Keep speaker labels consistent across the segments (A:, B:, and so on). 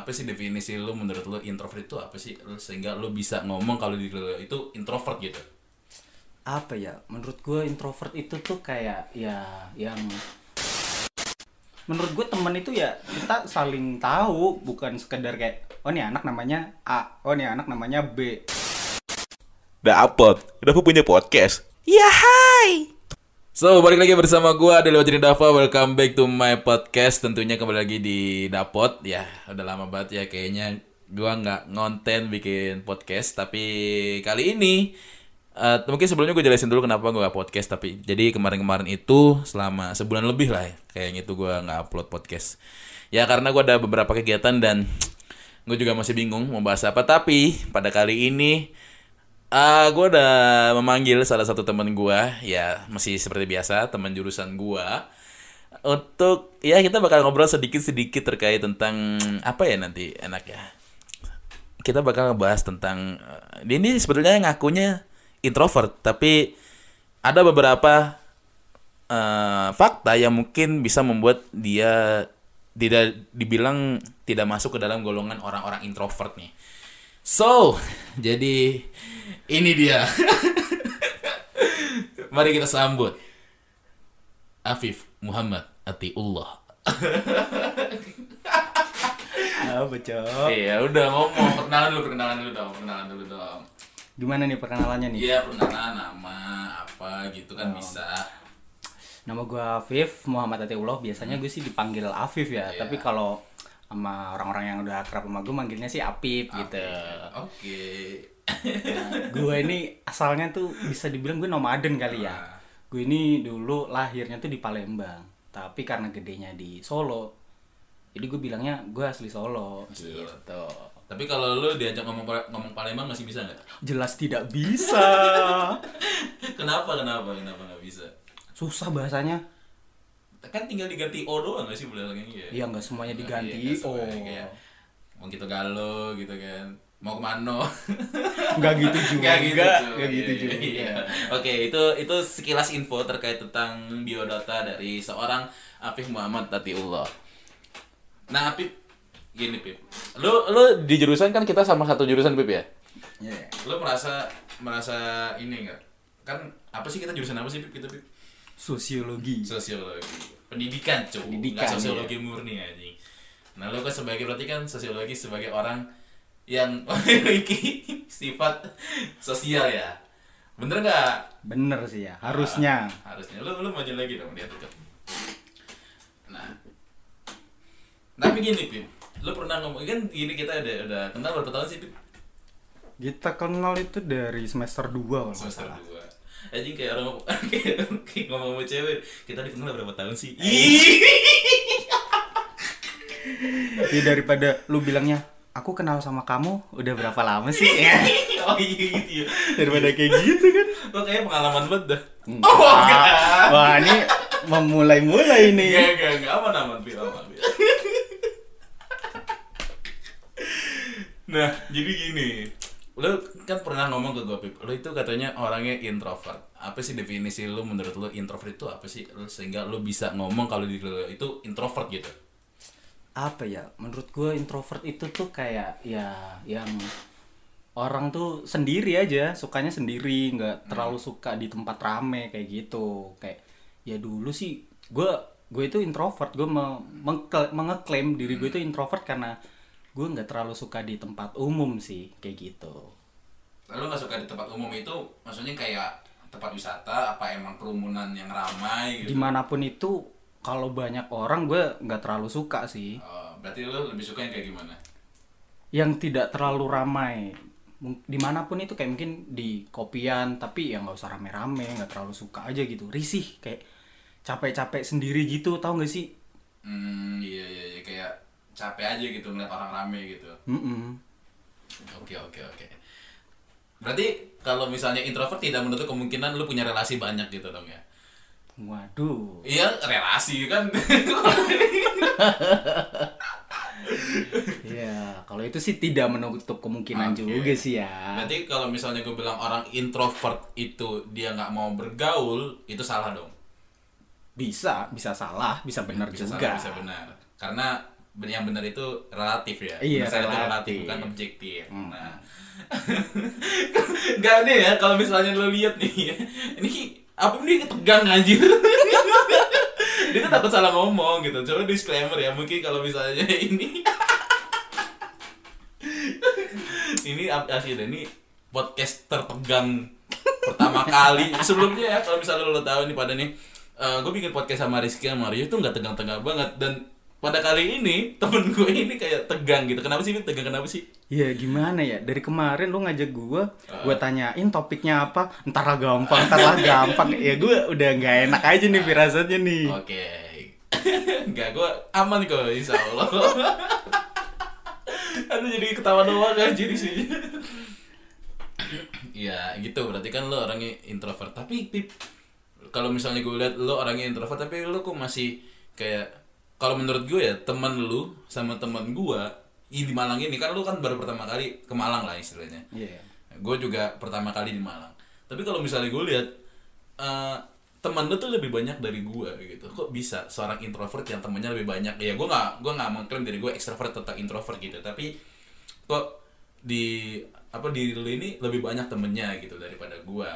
A: apa sih definisi lu menurut lu introvert itu apa sih? Sehingga lu bisa ngomong kalau di lu itu introvert gitu.
B: Apa ya? Menurut gue introvert itu tuh kayak ya yang menurut gue temen itu ya kita saling tahu bukan sekedar kayak oh nih anak namanya A oh nih anak namanya B.
C: Dapet, Dapat punya podcast. Ya hai.
A: So, balik lagi bersama gua Adel Wajri Dava. Welcome back to my podcast. Tentunya kembali lagi di Dapot. Ya, udah lama banget ya kayaknya gua nggak ngonten bikin podcast. Tapi kali ini eh, mungkin sebelumnya gue jelasin dulu kenapa gue gak podcast. Tapi jadi kemarin-kemarin itu selama sebulan lebih lah ya, kayaknya itu gua nggak upload podcast. Ya karena gua ada beberapa kegiatan dan gue juga masih bingung mau bahas apa. Tapi pada kali ini Ah, gue udah memanggil salah satu teman gue, ya masih seperti biasa teman jurusan gue, untuk ya kita bakal ngobrol sedikit-sedikit terkait tentang apa ya nanti enak ya. Kita bakal ngebahas tentang eh, dia ini sebetulnya ngakunya introvert, tapi ada beberapa eh, fakta yang mungkin bisa membuat dia tidak dibilang tidak masuk ke dalam golongan orang-orang introvert nih. So, jadi ini dia. Mari kita sambut Afif Muhammad Atiullah.
B: apa cok
A: Iya, udah ngomong perkenalan dulu, perkenalan dulu dong, perkenalan dulu dong.
B: gimana nih perkenalannya nih
A: Iya, perkenalan nama apa gitu kan bisa.
B: nama gue Afif Muhammad Atiullah biasanya gue sih dipanggil Afif ya
A: Iya.
B: tapi kalau sama orang-orang yang udah akrab sama gue manggilnya sih Apip gitu
A: Oke.
B: Nah, gue ini asalnya tuh bisa dibilang gue nomaden kali ya.
A: Nah.
B: Gue ini dulu lahirnya tuh di Palembang, tapi karena gedenya di Solo, jadi gue bilangnya gue asli Solo.
A: Asli Solo.
B: gitu.
A: Tapi kalau lu diajak ngomong ngomong Palembang masih bisa nggak?
B: Jelas tidak bisa.
A: Kenapa? Kenapa? Kenapa nggak bisa?
B: Susah bahasanya.
A: Kan tinggal diganti O doang nggak sih belakangnya ya?
B: Iya nggak semuanya
A: Iya,
B: diganti. Oh,
A: semuanya kayak, mau gitu galau gitu kan mau ke mana
B: nggak gitu juga.
A: Nggak gitu, cuy.
B: nggak gitu
A: Iya,
B: juga.
A: iya. Oke, itu itu sekilas info terkait tentang biodata dari seorang Afif Muhammad Tatiullah. Nah, Afif gini, Pip. Lu lu di jurusan kan kita sama satu jurusan, Pip ya?
B: Iya.
A: Lu merasa merasa ini enggak? Kan apa sih kita jurusan apa sih, Pip? Kita Pip?
B: sosiologi.
A: Sosiologi. Pendidikan cuy.
B: Pendidikan,
A: nggak sosiologi ya. murni anjing. Nah lo kan sebagai berarti kan sosiologi sebagai orang yang memiliki sifat sosial ya? Bener nggak?
B: Bener sih ya. Harusnya.
A: Nah, harusnya. Lo lo maju lagi dong lihat tuh nah. Tapi gini pim. Lo pernah ngomong kan gini kita udah udah kenal berapa tahun sih pim?
B: Kita kenal itu dari semester 2 kalau
A: semester 2 anjing kayak orang kayak, kayak ngomong sama cewek kita dikenal berapa tahun sih
B: Ya daripada lu bilangnya aku kenal sama kamu udah berapa lama sih? Ya.
A: oh iya gitu ya
B: daripada kayak gitu kan.
A: lo kayak pengalaman banget dah
B: Oh, Wah, ini memulai-mulai
A: Enggak,
B: nih.
A: enggak, enggak aman aman Pip, aman Pip. Nah, jadi gini. Lu kan pernah ngomong ke gue, Pip. Lu itu katanya orangnya introvert. Apa sih definisi lu menurut lu introvert itu apa sih? Sehingga lu bisa ngomong kalau di lu itu introvert gitu.
B: Apa ya? Menurut gue introvert itu tuh kayak ya yang orang tuh sendiri aja, sukanya sendiri, nggak terlalu suka di tempat rame kayak gitu. Kayak ya dulu sih gue gue itu introvert, gue me- mengkla- mengeklaim diri gue itu introvert karena gue nggak terlalu suka di tempat umum sih kayak gitu.
A: Lu nggak suka di tempat umum itu maksudnya kayak tempat wisata apa emang kerumunan yang ramai gitu?
B: Di mana pun itu kalau banyak orang gue nggak terlalu suka sih.
A: Oh, berarti lu lebih suka yang kayak gimana?
B: yang tidak terlalu ramai di mana pun itu kayak mungkin di kopian tapi ya nggak usah rame-rame nggak terlalu suka aja gitu risih kayak capek-capek sendiri gitu tau gak sih
A: Hmm, iya iya capek aja gitu ngeliat orang rame gitu. Oke oke oke. Berarti kalau misalnya introvert tidak menutup kemungkinan lu punya relasi banyak gitu dong ya?
B: waduh
A: Iya relasi kan.
B: ya kalau itu sih tidak menutup kemungkinan
A: Oke.
B: juga sih ya
A: Berarti kalau misalnya gue bilang orang introvert itu dia nggak mau bergaul itu salah dong.
B: bisa bisa salah bisa benar
A: bisa
B: juga
A: salah bisa benar. Karena yang benar itu relatif ya.
B: Iya,
A: Misalnya itu relatif.
B: relatif.
A: bukan objektif.
B: Hmm.
A: nah. Nggak nih ya kalau misalnya lo lihat nih. Ini apa ini tegang anjir. Dia tuh takut salah ngomong gitu. Coba disclaimer ya mungkin kalau misalnya ini. Ini asli ini podcast tertegang pertama kali. Sebelumnya ya kalau misalnya lo tahu nih pada nih gue bikin podcast sama Rizky sama Mario itu nggak tegang-tegang banget. Dan pada kali ini temen gue ini kayak tegang gitu. Kenapa sih ini tegang kenapa sih?
B: Ya gimana ya? Dari kemarin lu ngajak gua, gua tanyain topiknya apa, entar lah gampang, entar lah gampang. Ya gua udah nggak enak aja nih firasatnya nih.
A: oke. Nggak gue aman kok insya Allah. Aduh jadi ketawa doang aja di sini ya gitu. Berarti kan lo orangnya introvert. Tapi pip kalau misalnya gue lihat lo orangnya introvert tapi lo kok masih kayak kalau menurut gue ya teman lu sama teman gue di Malang ini kan lu kan baru pertama kali ke Malang lah istilahnya.
B: Iya.
A: gue juga pertama kali di Malang. Tapi kalau misalnya gue lihat eh, teman lu tuh lebih banyak dari gue gitu. Kok bisa seorang introvert yang temannya lebih banyak? Ya gue nggak gue nggak mengklaim diri gue extrovert atau introvert gitu. Tapi kok di apa di lu ini lebih banyak temennya gitu daripada gue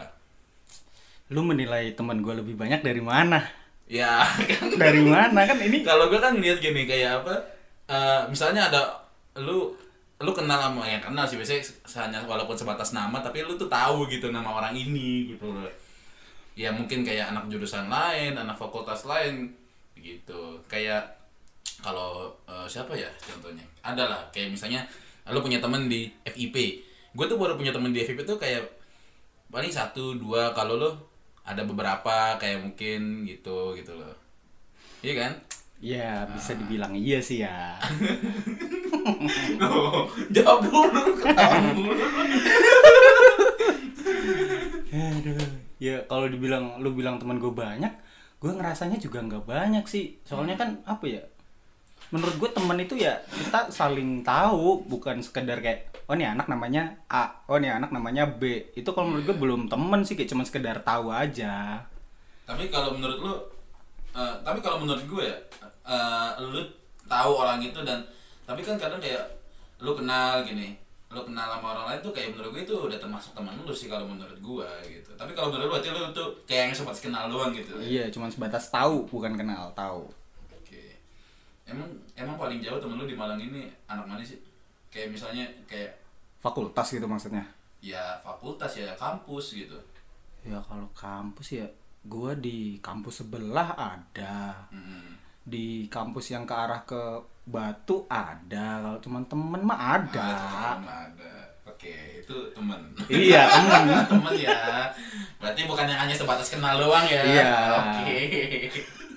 B: Lu menilai teman gua lebih banyak dari mana?
A: Ya kan.
B: Dari mana? Kan ini?
A: kalau gue kan lihat gini kayak apa eh, misalnya ada lu lu kenal sama yang kenal sih biasanya hanya walaupun sebatas nama tapi lu tuh tahu gitu nama orang ini gitu loh. Ya mungkin kayak anak jurusan lain anak fakultas lain gitu. Kayak kalau eh, siapa ya contohnya? Ada lah kayak misalnya lu punya temen di FIP gue tuh baru punya temen di FIP tuh kayak paling satu dua kalau lu ada beberapa kayak mungkin gitu gitu loh iya kan
B: Ya bisa dibilang iya sih ya.
A: Oh, jawab dulu ketawa dulu
B: Aduh. Ya kalau dibilang lu bilang teman gue banyak, gue ngerasanya juga nggak banyak sih. Soalnya kan apa ya? Menurut gue teman itu ya kita saling tahu, bukan sekedar kayak oh nih anak namanya A, oh nih anak namanya B. Itu kalau menurut gue belum temen sih, kayak cuma sekedar tahu aja.
A: tapi kalau menurut lu eh, tapi kalau menurut gue ya eh, lu tahu orang itu dan tapi kan kadang kayak lu kenal gini lu kenal sama orang lain tuh kayak menurut gue itu udah termasuk teman lu sih kalau menurut gue gitu tapi kalau menurut lu berarti lu tuh kayak yang sempat kenal doang gitu
B: Iya, cuma sebatas tahu, bukan kenal, tahu.
A: Emang emang paling jauh temen lu di Malang ini anak mana sih kayak misalnya kayak
B: Fakultas gitu maksudnya.
A: ya fakultas ya kampus gitu
B: Ya kalau kampus ya gua di kampus sebelah ada.
A: Hmm.
B: Di kampus yang ke arah ke Batu ada. Kalau teman-teman mah ada.
A: Ah, teman ada. Oke, itu teman.
B: Iya, temen.
A: teman ya. Berarti bukan yang hanya sebatas kenal doang ya.
B: Iya.
A: Oke.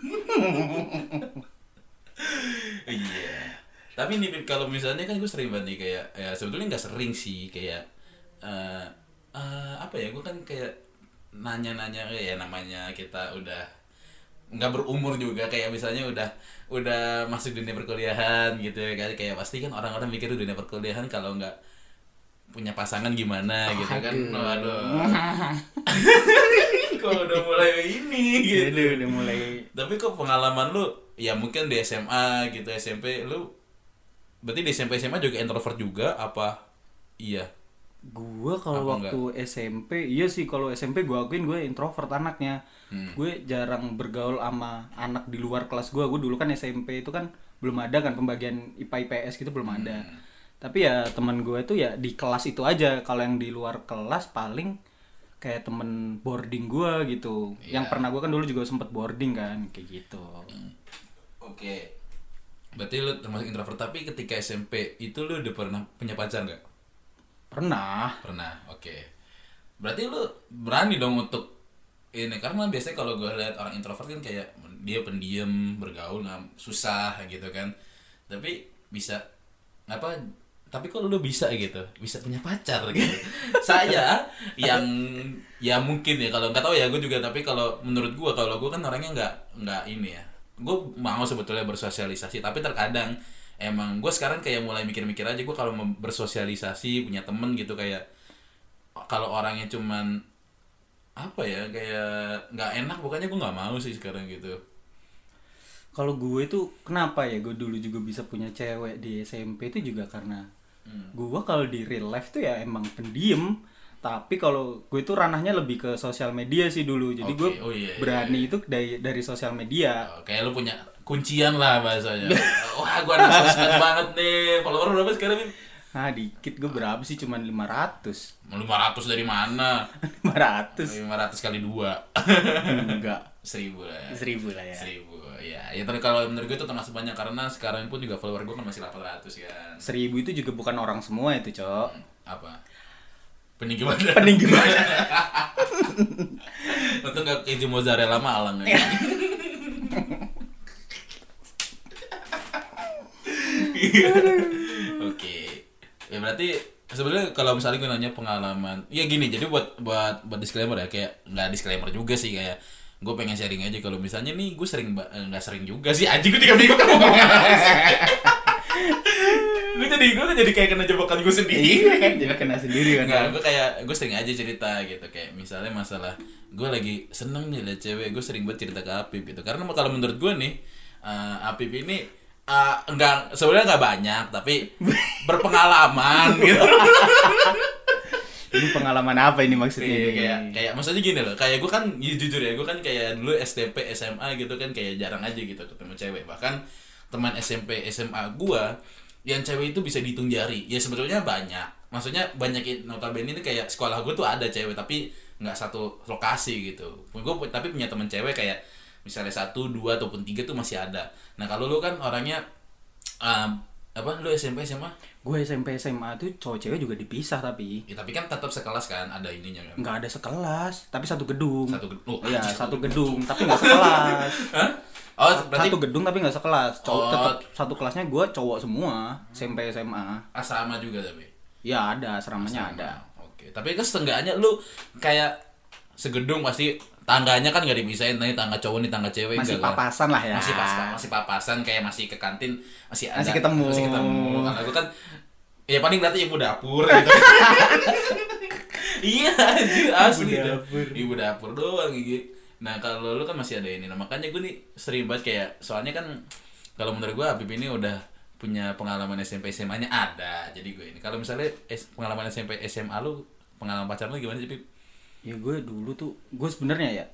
A: Iya. Tapi nih kalau misalnya kan gue sering banget nih kayak ya sebetulnya nggak sering sih kayak eh eh, apa ya gue kan kayak nanya-nanya ya namanya kita udah nggak berumur juga kayak misalnya udah udah masuk dunia perkuliahan gitu ya kan kayak pasti kan orang-orang mikir dunia perkuliahan kalau nggak punya pasangan gimana gitu kan. Waduh. Kok udah mulai ini gitu.
B: Jadi udah mulai.
A: Tapi kok pengalaman lu ya mungkin di SMA gitu SMP lu berarti di SMP SMA juga introvert juga apa iya
B: Gua kalau waktu SMP, iya sih kalau SMP gua akuin gue introvert anaknya.
A: Hmm.
B: Gue jarang bergaul sama anak di luar kelas gua. Gue dulu kan SMP itu kan belum ada kan pembagian IPA IPS gitu belum ada.
A: Hmm.
B: Tapi ya teman gue itu ya di kelas itu aja. Kalau yang di luar kelas paling kayak temen boarding gua gitu. Yang
A: Iya.
B: pernah gua kan dulu juga sempet boarding kan kayak gitu.
A: Oke. Berarti lu termasuk introvert. Tapi ketika SMP itu lu udah pernah punya pacar nggak?
B: Pernah.
A: pernah. Oke. Berarti lu berani dong untuk ini karena biasanya kalau gue lihat orang introvert kan kayak dia pendiam bergaul nggak susah gitu kan. Tapi bisa apa tapi kok lu bisa gitu? Bisa punya pacar gitu. Saya yang ya mungkin ya kalau nggak tahu ya gue juga tapi kalau menurut gue kalau gue kan orangnya nggak nggak ini ya gue mau sebetulnya bersosialisasi tapi terkadang emang gue sekarang kayak mulai mikir-mikir aja gue kalau bersosialisasi punya temen gitu kayak kalau orangnya cuman apa ya kayak nggak enak pokoknya gue nggak mau sih sekarang gitu
B: kalau gue tuh kenapa ya gue dulu juga bisa punya cewek di SMP itu juga karena
A: Hmm.
B: gue kalau di real life tuh ya emang pendiam tapi kalau gue tuh ranahnya lebih ke sosial media sih dulu jadi
A: Oke,
B: gue
A: oh iya, iya,
B: berani itu dari dari sosial media
A: Oh, kayak lu punya kuncian lah bahasanya. Wah, gua anak sosmed banget nih. Follower berapa sekarang, Bim?
B: ah dikit gue berapa sih cuman 500
A: 500 dari mana?
B: 500
A: 500 kali 2.
B: enggak
A: 1000 lah ya.
B: seribu lah ya
A: 1000. Ya, ya tapi kalau menurut gue itu termasuk banyak karena sekarang pun juga follower gue kan masih 800 kan.
B: seribu itu juga bukan orang semua itu cok
A: Apa? Peninggi badan.
B: peninggi banget
A: Untung gak keju mozzarella malang ya. Oke. Ya berarti sebenarnya kalau misalnya gue nanya pengalaman, ya gini. Jadi buat buat buat disclaimer ya kayak nggak disclaimer juga sih kayak gue pengen sharing aja kalau misalnya nih gue sering eh, nggak sering juga sih anjing gue tiga minggu kan ngomong gue jadi gue jadi kayak kena jebakan gue sendiri.
B: Kan? Jadi kena sendiri kan?
A: Enggak, gue kayak gue sering aja cerita gitu. Kayak misalnya masalah gue lagi seneng nih liat cewek gue sering buat cerita ke Apip gitu. Karena kalau menurut gue nih eh, Apip ini eh, enggak sebenarnya nggak banyak tapi berpengalaman gitu.
B: Ini pengalaman apa ini maksudnya?
A: Iya, kayak kayak maksudnya gini loh. Kayak gue kan ya, jujur ya gue kan kayak dulu SMP SMA gitu kan kayak jarang aja gitu ketemu cewek. Bahkan teman SMP SMA gue yang cewek itu bisa dihitung jari. Ya sebetulnya banyak. Maksudnya banyak notabene ini kayak sekolah gue tuh ada cewek tapi nggak satu lokasi gitu. Gue tapi punya teman cewek kayak misalnya satu dua ataupun tiga tuh masih ada. Nah kalau lu kan orangnya um, apa? Lu SMP SMA
B: gue SMP SMA tuh cowok cewek juga dipisah tapi.
A: Ya tapi kan tetap sekelas kan ada ininya kan?
B: Nggak ada sekelas tapi satu gedung.
A: Satu gedung oh,
B: iya satu gedung tapi nggak sekelas.
A: Hah? Oh, berarti
B: satu gedung tapi nggak sekelas. Cowok
A: Oh.
B: tetap satu kelasnya gue cowok semua SMP SMA
A: asrama juga tapi.
B: ya ada asramanya ada.
A: Oke, tapi kan setengahnya lu kayak segedung pasti tangganya kan nggak dipisahin, nih tangga cowok nih tangga cewek
B: masih
A: enggak kan?
B: papasan lah ya
A: Masih pas, masih papasan kayak masih ke kantin, masih ada.
B: Masih ketemu.
A: Masih ketemu. Kalau gue kan ya paling berarti ibu dapur gitu. iya, anjir, asli
B: Ibu dapur.
A: Ibu dapur doang gitu. Nah, kalau lu kan masih ada ini. Nah, makanya gue nih sering banget kayak soalnya kan kalau menurut gue Habib ini udah punya pengalaman SMP SMA-nya ada. Jadi gue ini kalau misalnya pengalaman SMP SMA lu pengalaman pacaran lu gimana sih?
B: Ya gue dulu tuh gue sebenarnya ya